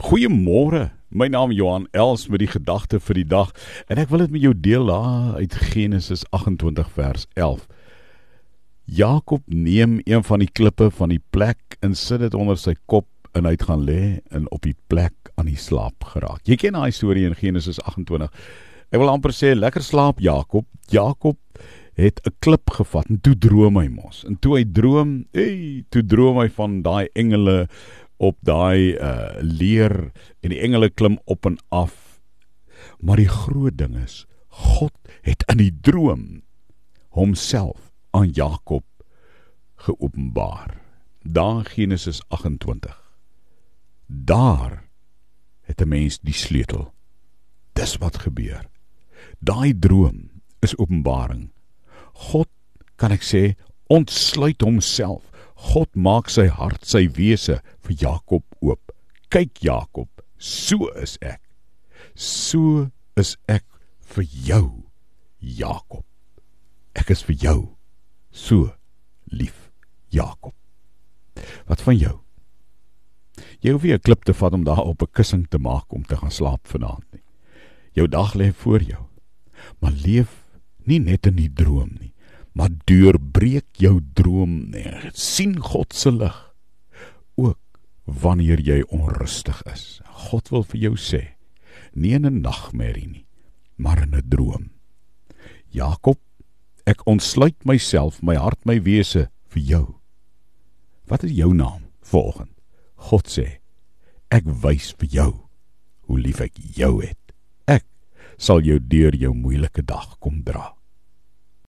Goeiemôre. My naam Johan Els met die gedagte vir die dag en ek wil dit met jou deel daar uit Genesis 28 vers 11. Jakob neem een van die klippe van die plek en sit dit onder sy kop en hy het gaan lê en op die plek aan die slaap geraak. Jy ken daai storie in Genesis 28. Ek wil amper sê lekker slaap Jakob. Jakob het 'n klip gevat en toe droom hy mos. En toe hy droom, hey, toe droom hy van daai engele op daai uh leer en die engele klim op en af. Maar die groot ding is God het in die droom homself aan Jakob geopenbaar. Daar Genesis 28. Daar het 'n mens die sleutel. Dis wat gebeur. Daai droom is openbaring. God kan ek sê ontsluit homself God maak sy hart, sy wese vir Jakob oop. Kyk Jakob, so is ek. So is ek vir jou, Jakob. Ek is vir jou so lief, Jakob. Wat van jou? Jy hoef nie 'n klip te vat om daar op 'n kussing te maak om te gaan slaap vanaand nie. Jou dag lê voor jou. Maar leef nie net in die droom nie maar deurbreek jou droom nie. sien God se lig ook wanneer jy onrustig is. God wil vir jou sê, nie in 'n nagmerrie nie, maar in 'n droom. Jakob, ek ontsluit myself, my hart, my wese vir jou. Wat is jou naam volgens? God sê, ek wys vir jou hoe lief ek jou het. Ek sal jou deur jou moeilike dag kom dra.